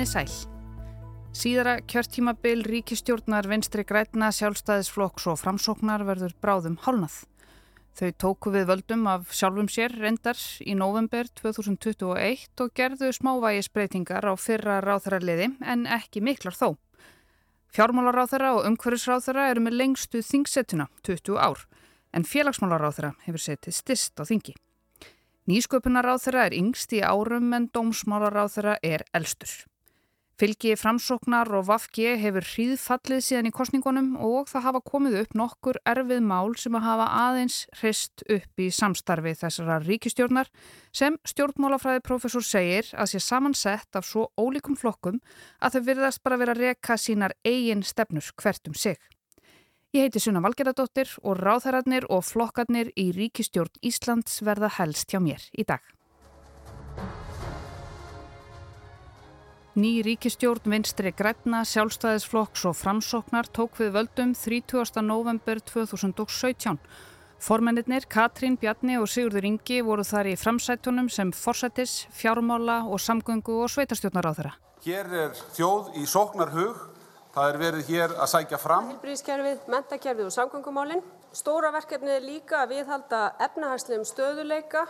Komiði sæl. Síðara kjörtímabil ríkistjórnar vinstri grætna sjálfstæðisflokks og framsóknar verður bráðum hálnað. Þau tóku við völdum af sjálfum sér reyndar í november 2021 og gerðu smávægisbreytingar á fyrra ráþaraliði en ekki miklar þó. Fjármálaráþara og umhverfisráþara eru með lengstu þingsettuna 20 ár en félagsmálaráþara hefur setið stist á þingi. Nýsköpunaráþara er yngst í árum en dómsmálaráþara er elstur. Fylgi framsóknar og Vafge hefur hríðfallið síðan í kostningunum og það hafa komið upp nokkur erfið mál sem að hafa aðeins hrist upp í samstarfi þessara ríkistjórnar sem stjórnmálafræði profesor segir að sé samansett af svo ólíkum flokkum að þau virðast bara vera að reka sínar eigin stefnus hvert um sig. Ég heiti Sunna Valgeradóttir og ráþærarnir og flokkarnir í ríkistjórn Íslands verða helst hjá mér í dag. Ný ríkistjórn vinstri Græna, sjálfstæðisflokks og framsóknar tók við völdum 30. november 2017. Formennir Katrín Bjarni og Sigurður Ingi voru þar í framsætunum sem forsættis, fjármála og samgöngu og sveitarstjórnar á þeirra. Hér er þjóð í sóknarhug. Það er verið hér að sækja fram. Hilbríðskerfið, mentakerfið og samgöngumálinn. Stóra verkefni er líka að viðhalda efnahagslegum stöðuleika.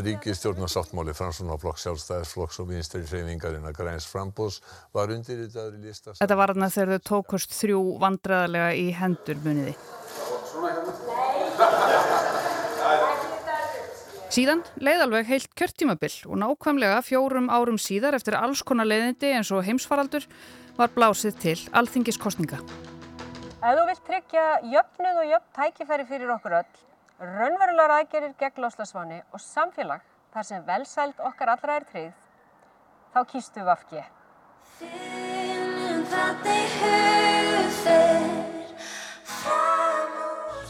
Ríkistjórnarsáttmáli Fransunaflokks, sjálfstæðisflokks og vinstri hreyfingarinn að græns frambóðs var undirritaður í lista. Þetta var þarna þegar þau tókust þrjú vandræðarlega í hendur muniði. Síðan leið alveg heilt kjörtímabill og nákvæmlega fjórum árum síðar eftir alls konar leiðindi eins og heimsfaraldur var blásið til alþingiskostninga. Ef þú vilt tryggja jöfnuð og jöfn tækifæri fyrir okkur öll, raunverulegar aðgerir gegn loslasváni og samfélag þar sem velsælt okkar allra er tryggð, þá kýstu við afgi.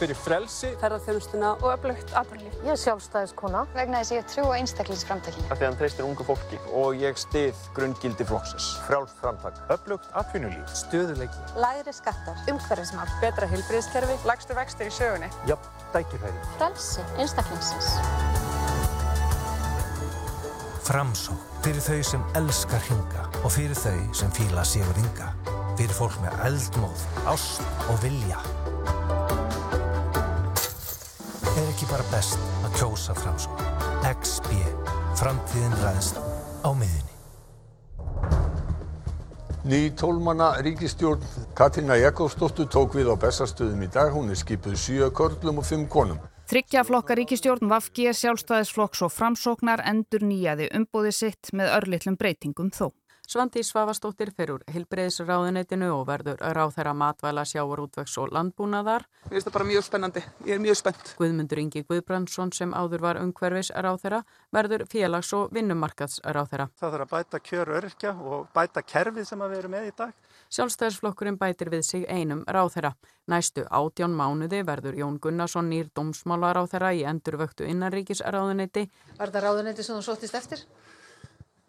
Fyrir frelsi, ferðarþjónustuna og öflugt atvinnulíf. Ég er sjálfstæðiskona vegna þess að ég trú á einstaklingsframtækinu. Það er því að hann treystir ungu fólki og ég stið grunngildi flokksins. Frjálst framtak, öflugt atvinnulíf, Stöðuleiki. Lægri skattar, umhverfismál, Betra heilbriðskerfi, lagstu vextir í sögunni. jafn dækifæri. frelsi einstaklingsins. Framsó fyrir þau sem elskar hinga og fyrir þau sem fíla sigur hinga. Fyrir fólk með eldmóð, ást og vilja. Ekki bara best að kjósa Framsó? XB. Framtíðin ræðst á miðunni. Ný tólmanna ríkistjórn Katrína Jakobsdóttur tók við á Bessastöðum í dag. Hún er skipuð sjö körlum og fimm konum. Þryggja flokka ríkistjórn Vafge, sjálfstæðisflokks og framsóknar endur nýjaði umbóði sitt með örlitlum breytingum þó. Svandi Svavastóttir fer úr Hilbreiðsráðuneytinu og verður ráðherra matvæla sjáur útvegs og landbúnaðar. Mér finnst það bara mjög spennandi. Ég er mjög spennt. Guðmundur Ingi Guðbrandsson sem áður var umhverfis ráðherra verður félags- og vinnumarkads ráðherra. Það þarf að bæta kjör örkja og bæta kerfið sem við erum með í dag. Sjálfstæðisflokkurinn bætir við sig einum ráðherra. Næstu átján mánuði verður Jón Gunnarsson nýr dómsmálaráðherra í endurvöktu innanríkisráðuneyti. Var þetta ráðuneyti sem þú sóttist eftir?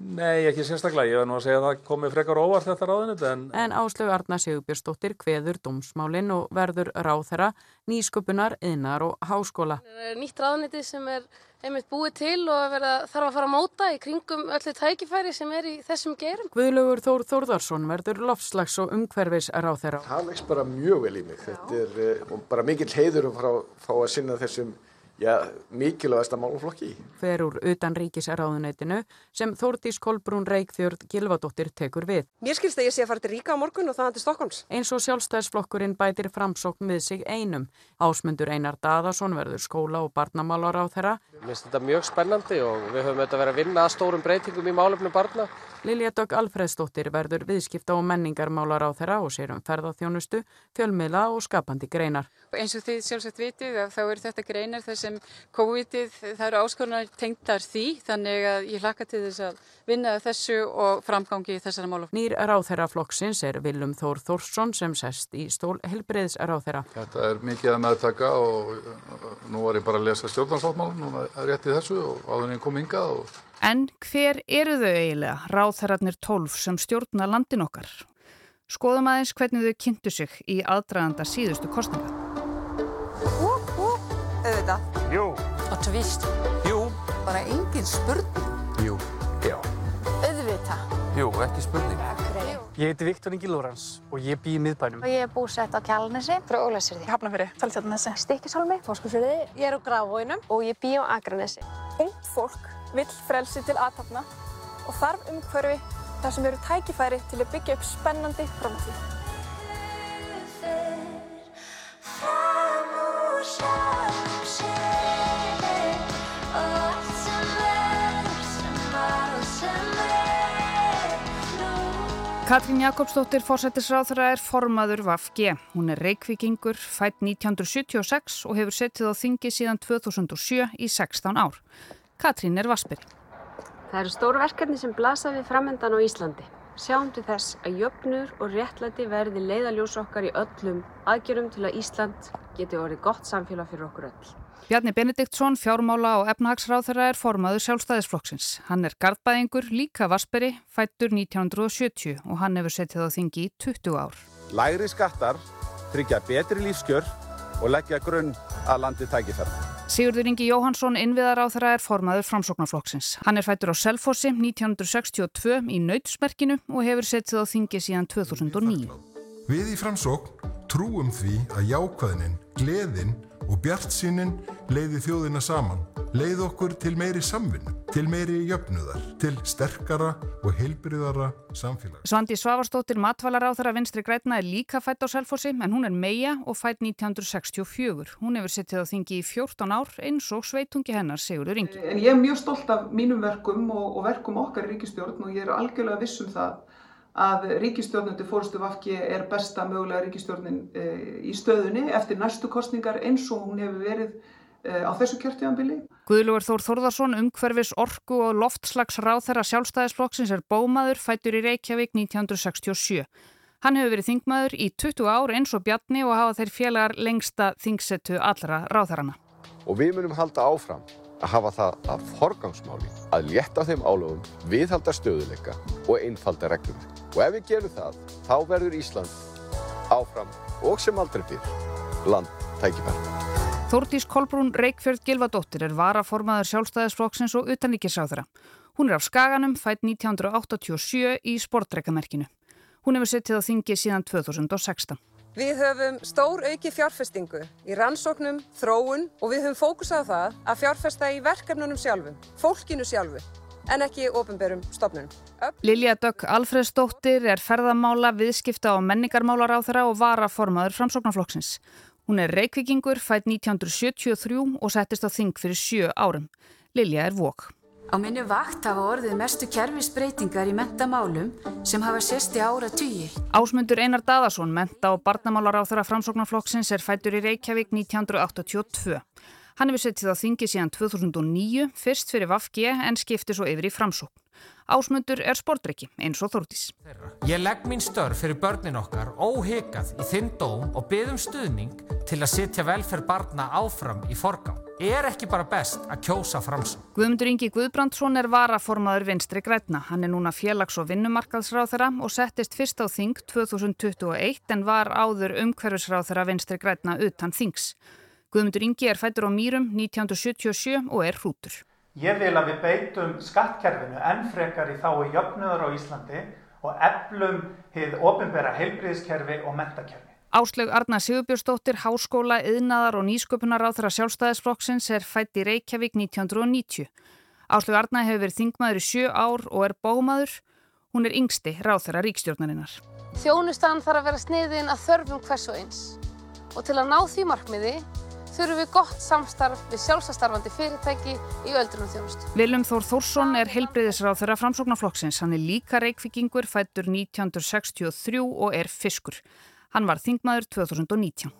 Nei, ekki sérstaklega. Ég verð nú að segja að það komi frekar óvart þetta ráðunit en... En Áslögu Arna Sigurbjörnsdóttir kveður dómsmálinn og verður ráðherra nýsköpunar, yðnar og háskóla. Það er nýtt ráðuneyti sem er einmitt búið til og verða, þarf að fara að móta í kringum öllu tækifæri sem er í þessum gerum. Guðlaugur Þór Þórðarsson verður lofslags og umhverfis ráðherra. Það leggst bara mjög vel í mig. Þetta er uh, bara mikill heiður að fá að sinna þessum Já, mikilvægast að máluflokki. Fer úr utan ríkisráðuneytinu sem Þórdís Kolbrún Reykjörð Gilvadóttir tekur við. Mér skilst að ég sé að fara til Ríka á morgun og það til Stokkons. Eins og sjálfstæðisflokkurinn bætir framsókn við sig einum. Ásmundur Einar Daðarsson verður skóla og barnamálar á þeirra. Mér finnst þetta mjög spennandi og við höfum auðvitað verið að vinna að stórum breytingum í málefnum barna. Lilja Dögg Alfredsdóttir verður viðskipta og menningarmálar á þeirra og sér um ferðarþjónustu, fjölmiðla og skapandi greinar. Eins og þið sjálfsagt vitið þá eru þetta greinar þar sem COVID-ið, það eru áskorunar tengdar því þannig að ég hlakka til þess að vinna þessu og framgangi þessara mála. Nýr ráþherra flokksins er Vilum Þór Þórsson sem sest í stól helbreyðs ráþherra. Þetta er mikið að meðtaka og nú var ég bara að lesa stjórnarsáttmál, nú er rétt í þessu og áður en ég kom hingað og En hver eru þau eiginlega, ráþherrarnir tólf sem stjórna landin okkar? Skoðum aðeins hvernig þau kynntu sig í aðdraganda síðustu kostninga. Ú, ú, auðvitað. Jú. Og tvist. Jú. Bara engin spurning. Jú. Já. Auðvitað. Jú, ekki spurning. Ég heiti Viktor Ingi Lórans og ég bý í miðbænum. Og ég er búsett á Kjalarnesi, frá Ólafsfirði. Hafnafyrir, Seltjarnanesi. Stykkishólmi, Fóskursfirði, ég er á Grafvóinum og ég bý á Akranesi. Ungt fólk vill frelsi til aðtapna og þarf umhverfi þar sem eru tækifæri til að byggja upp spennandi framtíð. Katrín Jakobsdóttir fórsættisráþara er formaður VAFG. Hún er reikvikingur, fætt 1976 og hefur settið á þingi síðan 2007 í 16 ár. Katrín er vaspiri. Það eru stóru verkefni sem blasa við framöndan á Íslandi. Sjáum til þess að jöfnur og réttlæti verði leiðaljós okkar í öllum aðgjörum til að Ísland geti orðið gott samfélag fyrir okkur öll. Bjarni Benediktsson, fjármála og efnahagsráþara er formaður sjálfstæðisflokksins. Hann er gardbæðingur, líka vasperi, fættur 1970 og hann hefur settið á þingi í 20 ár. Lægri skattar, tryggja betri lífskjör og leggja grunn að landi tækifæra. Sigurður Ingi Jóhansson, innviðaráþara, er formaður framsóknarflokksins. Hann er fættur á Selfossi 1962 í nautsmerkinu og hefur settið á þingi síðan 2009. Við í framsókn trúum því að jákvæðnin, gleðin og bjartsýnin leiði þjóðina saman, leiði okkur til meiri samvinnu, til meiri jöfnuðar, til sterkara og heilbriðara samfélag. Svandi Svavarstóttir matvælaráþara vinstri grætna er líka fætt á Selfossi en hún er meia og fætt 1964. Hún hefur settið á þingi í 14 ár eins og sveitungi hennar Sigurður Ingi. En ég er mjög stolt af mínum verkum og, og verkum okkar í ríkistjórn og ég er algjörlega viss um það að ríkistjórnundi fórstu Vafki er besta mögulega ríkistjórnin e, í stöðunni eftir næstu kostningar eins og hún hefur verið e, á þessu kjörtíðanbili. Guðlugur Þór Þórðarsson, umhverfis orku og loftslags ráþæra sjálfstæðisflokksins er bómaður, fættur í Reykjavík 1967. Hann hefur verið þingmaður í 20 ár eins og Bjarni og hafa þeir félagar lengsta þingsetu allra ráþærana. Og við munum halda áfram að hafa það að forgangsmáli að létta þeim álöfum, viðhalda stöðuleika og einfalda reglum. Og ef við gerum það, þá verður Ísland áfram og sem aldrei fyrir land tækifæri. Þórdís Kolbrún Reykjörð Gilvadóttir er varaformaður sjálfstæðisflokksins og utanríkisáþara. Hún er af Skaganum, fætt 1987 í sportreikamerkinu. Hún hefur settið á þingi síðan 2016. Við höfum stór auki fjárfestingu í rannsóknum, þróun og við höfum fókusað á það að fjárfesta í verkefnunum sjálfum, fólkinu sjálfu, en ekki ofinberum stofnunum. Lilja Dögg Alfredsdóttir er ferðamála, viðskipta og menningarmálar á þeirra og varaformaður framsóknarflokksins. Hún er reykvikingur, fætt 1973 og settist á þing fyrir sjö árum. Lilja er vok. Á minni vakt hafa orðið mestu kerfisbreytingar í mentamálum sem hafa sérst í ára tugi. Ásmundur Einar Daðarsson, menta og barnamálar á þeirra framsóknarflokksins er fættur í Reykjavík 1982. Hann hefur settið á þingi síðan 2009, fyrst fyrir Vafge en skipti svo yfir í framsókn. Ásmundur er sportriki eins og Þórtís. Ég legg mín störf fyrir börnin okkar óhekað í þinn dóm og byggðum stuðning til að setja velferð barna áfram í forgang. Er ekki bara best að kjósa framsókn? Guðmundur Ingi Guðbrandsson er varaformaður vinstri grætna. Hann er núna félags- og vinnumarkaðsráð þeirra og settist fyrst á þing 2021 en var áður umhverfisráð þeirra vinstri grætna utan þings. Guðmundur Ingi er fættur á Mýrum 1977 og er hrútur. Ég vil að við beitum skattkerfinu enn frekar í þái jöfnuður á Íslandi og eflum hið ofinbera heilbriðiskerfi og mentakerfi. Áslaug Arna Sigurbjörnsdóttir, Háskóla, Yðnaðar og Nýsköpunar á þeirra sjálfstæðisflokksins er fætt í Reykjavík 1990. Áslaug Arna hefur verið þingmaður í sjö ár og er bómaður. Hún er yngsti ráð þeirra ríkstjórnarinnar. Þjónustan þarf að vera sniðin að þörfum hvers og eins. Og til að ná því markmiði þurfum við gott samstarf við sjálfsastarfandi fyrirtæki í öldrunum þjónustu. Viljum Þór Þórsson er heilbreyðisráð þeirra framsóknarflokksins. Hann er líka reykvikingur, fættur 1963 og er fiskur. Hann var þingmaður 2019.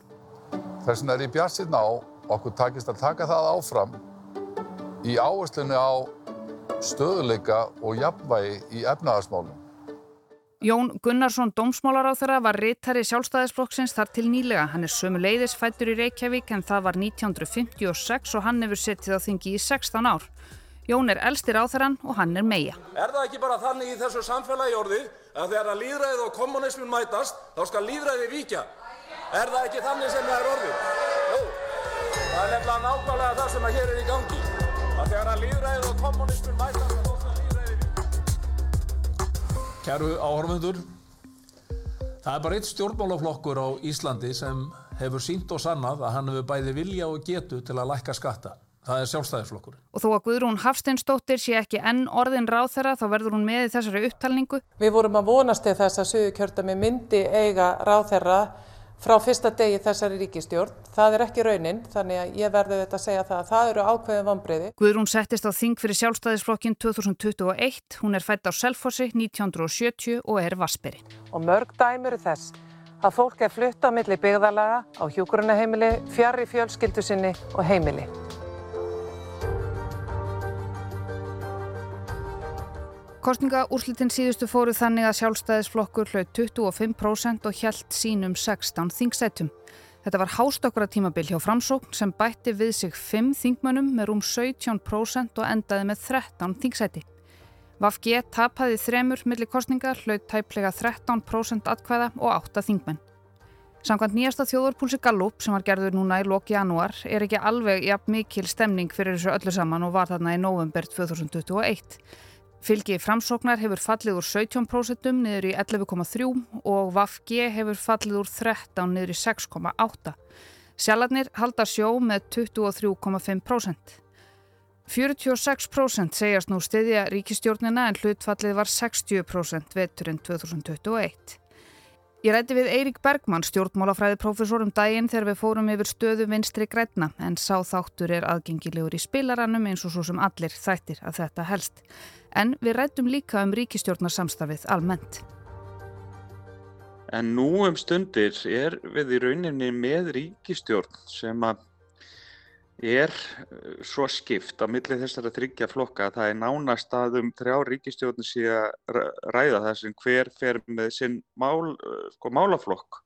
Þess vegna er ég bjart sérna á okkur takist að taka það áfram í áherslunni á stöðuleika og jafnvægi í efnaðarsmálum. Jón Gunnarsson, dómsmálaráþara, var rittari sjálfstæðisflokksins þar til nýlega. Hann er sömu leiðis fættur í Reykjavík en það var 1956 og hann hefur settið á þingi í 16 ár. Jón er elstir áþarann og hann er meia. Er það ekki bara þannig í þessu samfélagi orðið að þegar að líðræðið og kommunismin mætast, þá skal líðræðið víkja? Er það ekki þannig sem það er orðið? Jú, það er nefnilega nákvæmlega það sem að hér er í gangi. Að þegar að líðræðið og kommunismin mætast, þá skal líðræðið víkja. Kæru áhörfundur, það er bara eitt stjórnmálaflokkur á Íslandi sem hefur sínt og sannað að hann hefur bæði vilja og getu til að lækka skatta. Það er sjálfstæðisflokkur. Og þó að Guðrún Hafsteinsdóttir sé ekki enn orðin ráþera þá verður hún með í þessari upptalningu. Við vorum að vonast til þess að Suðurkjördami myndi eiga ráþera frá fyrsta degi þessari ríkistjórn. Það er ekki raunin, þannig að ég verði þetta að segja það að það eru ákveðin vonbreyði. Guðrún settist á þing fyrir sjálfstæðisflokkin 2021. Hún er fætt á Selfossi 1970 og er vasperi. Og mörg dæmur þess að fólk er flutt á milli byggðalaga á hjúkurunaheimili, fjari fjölskyldu sinni og heimili. Kostningaúrslitin síðustu fóru þannig að sjálfstæðisflokkur hlaut 25% og hjælt sínum 16 þingsætum. Þetta var hástokkra tímabil hjá framsókn sem bætti við sig 5 þingmönnum með rúm 17% og endaði með 13 þingsæti. Vafg tapaði þremur millir kostningar, hlaut tæplega 13% atkvæða og 8 þingmenn. Samkvæmt nýjasta þjóðarpúlsi Gallup sem var gerður núna í loki janúar er ekki alveg jafn mikil stemning fyrir þessu öllu saman og var þarna í november 2021. Fylgi framsóknar hefur fallið úr 17% niður í 11,3 og VAFG hefur fallið úr 13 niður í 6,8. Sjaladnir halda sjó með 23,5%. 46% segjast nú stiðja ríkistjórnina en hlutfallið var 60% veturinn 2021. Ég rætti við Eirík Bergmann, stjórnmálafræði profesor um daginn þegar við fórum yfir stöðu vinstri græna en sá þáttur er aðgengilegur í spilarannum eins og svo sem allir þættir að þetta helst. En við rættum líka um ríkistjórnarsamstafið almennt. En nú um stundir er við í rauninni með ríkistjórn sem að er eh, svo skipt á milli þessara þryggja flokka að það er nánast að um þrjá ríkistjórnir sé að ræða það sem hver fer með sinn mál, eh, sko, málaflokk.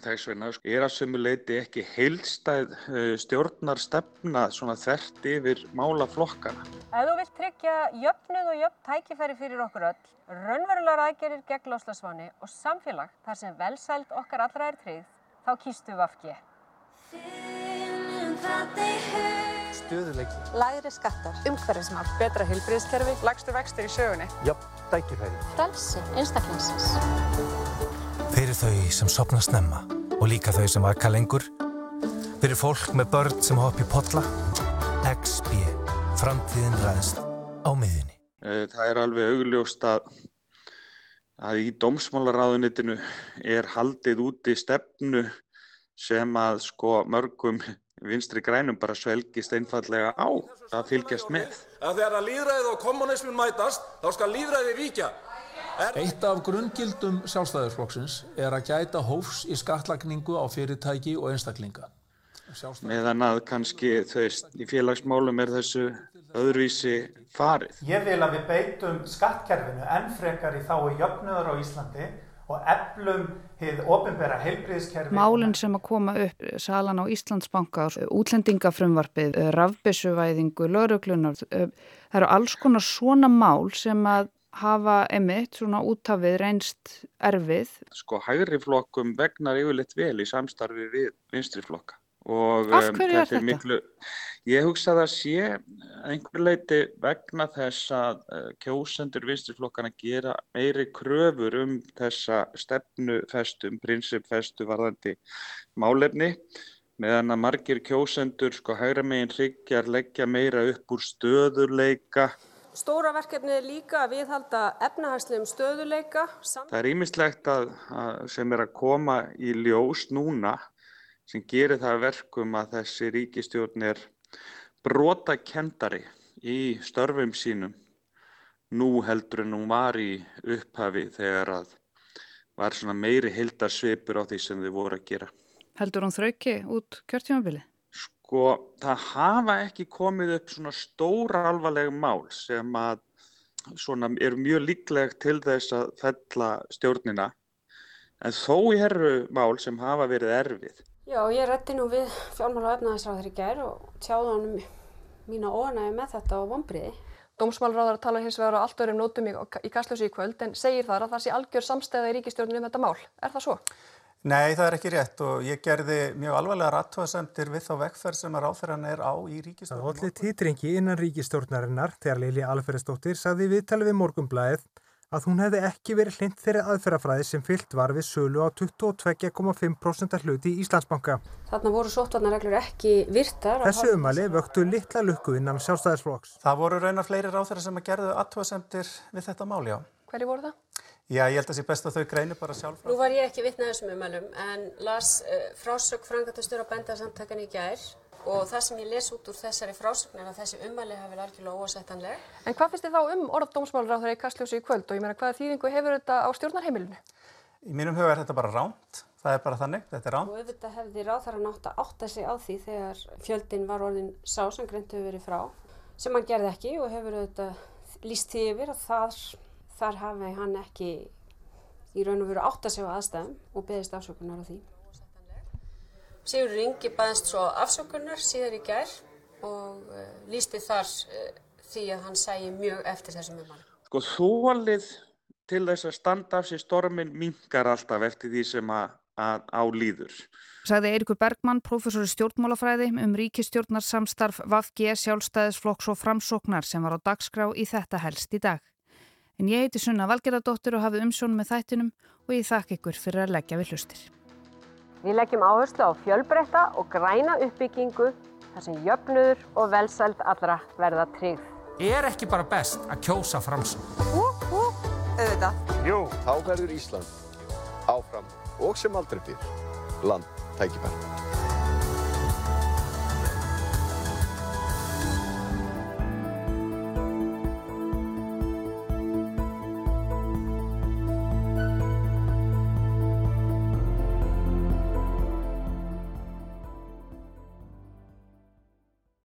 Þess vegna sko, er að sömu leiti ekki heilstæð eh, stjórnar stefna svona þert yfir málaflokkana. Ef þú vilt tryggja jöfnuð og jöfn tækifæri fyrir okkur öll, raunverulegar aðgerir gegn loslasváni og samfélag þar sem velsælt okkar allra er tryggð, þá kýstu við afgið. Stöðuleiki. Lægri skattar. Umhverfismál. Betra heilbríðskerfi. Lægstu vextir í sögunni. Jöfn, dækifæri. Frelsi. Einstaklingsins. Fyrir þau sem sopna snemma og líka þau sem vaka lengur. Fyrir fólk með börn sem hopp í podla. XB. Framtíðin ræðst á miðunni. Eh, það er alveg augljóst að, að í dómsmálaráðunitinu er haldið úti stefnu sem að sko mörgum vinstri grænum bara svelgist einfallega á að fylgjast með. Að þegar líðræðið og kommunismin mætast, þá skal líðræðið víkja. Er... Eitt af grunngildum sjálfstæðisflokksins er að gæta hófs í skattlagningu á fyrirtæki og einstaklinga. Meðan að kannski þau í félagsmálum er þessu öðruvísi farið. Ég vil að við beitum skattkerfinu enn frekar í þái jöfnuður á Íslandi og eflum. Málinn sem að koma upp salan á Íslandsbanka, útlendingafrumvarfið, rafbissuvæðingu, lauruglunar, það eru alls konar svona mál sem að hafa emitt svona útafið reynst erfið. Sko hægri flokkum vegnar yfirleitt vel í samstarfi við vinstri flokka. Og, Af hverju um, er þetta? Miklu, ég hugsa að það sé einhver leiti vegna þess að uh, kjósendur vinsturflokkana gera meiri kröfur um þessa stefnufestu, um prinsipfestu varðandi málefni meðan að margir kjósendur sko hægra meginn hryggjar leggja meira upp úr stöðuleika Stóra verkefni er líka að viðhalda efnahagslegum stöðuleika. Það er ímislegt að, að sem er að koma í ljós núna sem gerir það verkum að þessi ríkistjórn er brotakendari í störfum sínum nú heldur en hún var í upphafi þegar að var svona meiri hildarsvipur á því sem þið voru að gera. Heldur hún þrauki út kjörtjómabili? Sko, það hafa ekki komið upp svona stóra alvarlega mál sem að svona eru mjög líklegt til þess að fella stjórnina en þó eru mál sem hafa verið erfið Já, ég rétti nú við fjármála og efnaðisráður í gerð og tjáði honum mína óanægi með þetta á vonbriði. Dómsmálráðar tala hins vegar á allt örum nótum í, í kastljósi í kvöld en segir þar að það sé algjör samstæða í ríkistjórnum um þetta mál. Er það svo? Nei, það er ekki rétt og ég gerði mjög alvarlega rattóðasemtir við þá vekkferð sem að ráþæran er á í ríkistjórnum. Það hóllið títringi innan ríkistjórnarinnar þegar Lili Alferðsdóttir sagði viðtali við morgumblæðið að hún hefði ekki verið hlind þeirri aðferðafræði sem fyllt var við sölu á 22,5% hluti í Íslandsbanka. Þarna voru sóttvarnarreglur ekki virtar. Þessu umali vöktu litla lukku innan sjálfstæðisflokks. Það voru raunar fleiri ráþæra sem að gerðu aðtóðasemtir við þetta mál, já. Hverju voru það? Já, ég held að það sé best að þau greinir bara sjálf. Nú var ég ekki vitnað þessum umælum en las uh, frásög frangatastur á bændasamtakan í gær og það sem ég les út úr þessari frásögn er að þessi umæli hafi verið algjörlega óasettanleg. En hvað finnst þið þá um orð dómsmálur á þeirri kastljósi í kvöld og ég meina hvaða þýðingu hefur þetta á stjórnarheimilinu? Í mínum huga er þetta bara ránt, það er bara þannig, þetta er ránt. Og auðvitað hefði ráðhara nátt að átta sig á því þegar fjöldin var orðin sá sem greint hefur verið frá, sem hann gerði ekki og hefur auðvitað líst því yfir að þar, þar hafi hann ekki í raun og veru átta sig á aðstæðum og beðist afsökunar á því. Sigur Ringi baðist svo afsökunar síðar í gær og uh, lísti þar uh, því að hann sæi mjög eftir þessum umhverfum. Sko þólið til þess að standa af sér stormin minkar alltaf eftir því sem að, að á líður. Sagði Eirikur Bergmann, professor í stjórnmálafræði um ríkistjórnarsamstarf VAFG sjálfstæðisflokks og framsóknar sem var á dagskrá í þetta helst í dag. En ég heiti Sunna Valgerðardóttir og hafi umsjón með þættinum og ég þakka ykkur fyrir að leggja við hlustir. Við leggjum áherslu á fjölbreytta og græna uppbyggingu þar sem jöfnudur og velsæld allra verða tryggð. Er ekki bara best að kjósa framsum? Hú, hú, auðvitað. Jú. Þá verður Ísland áfram og sem aldrei fyrr land tækifæri.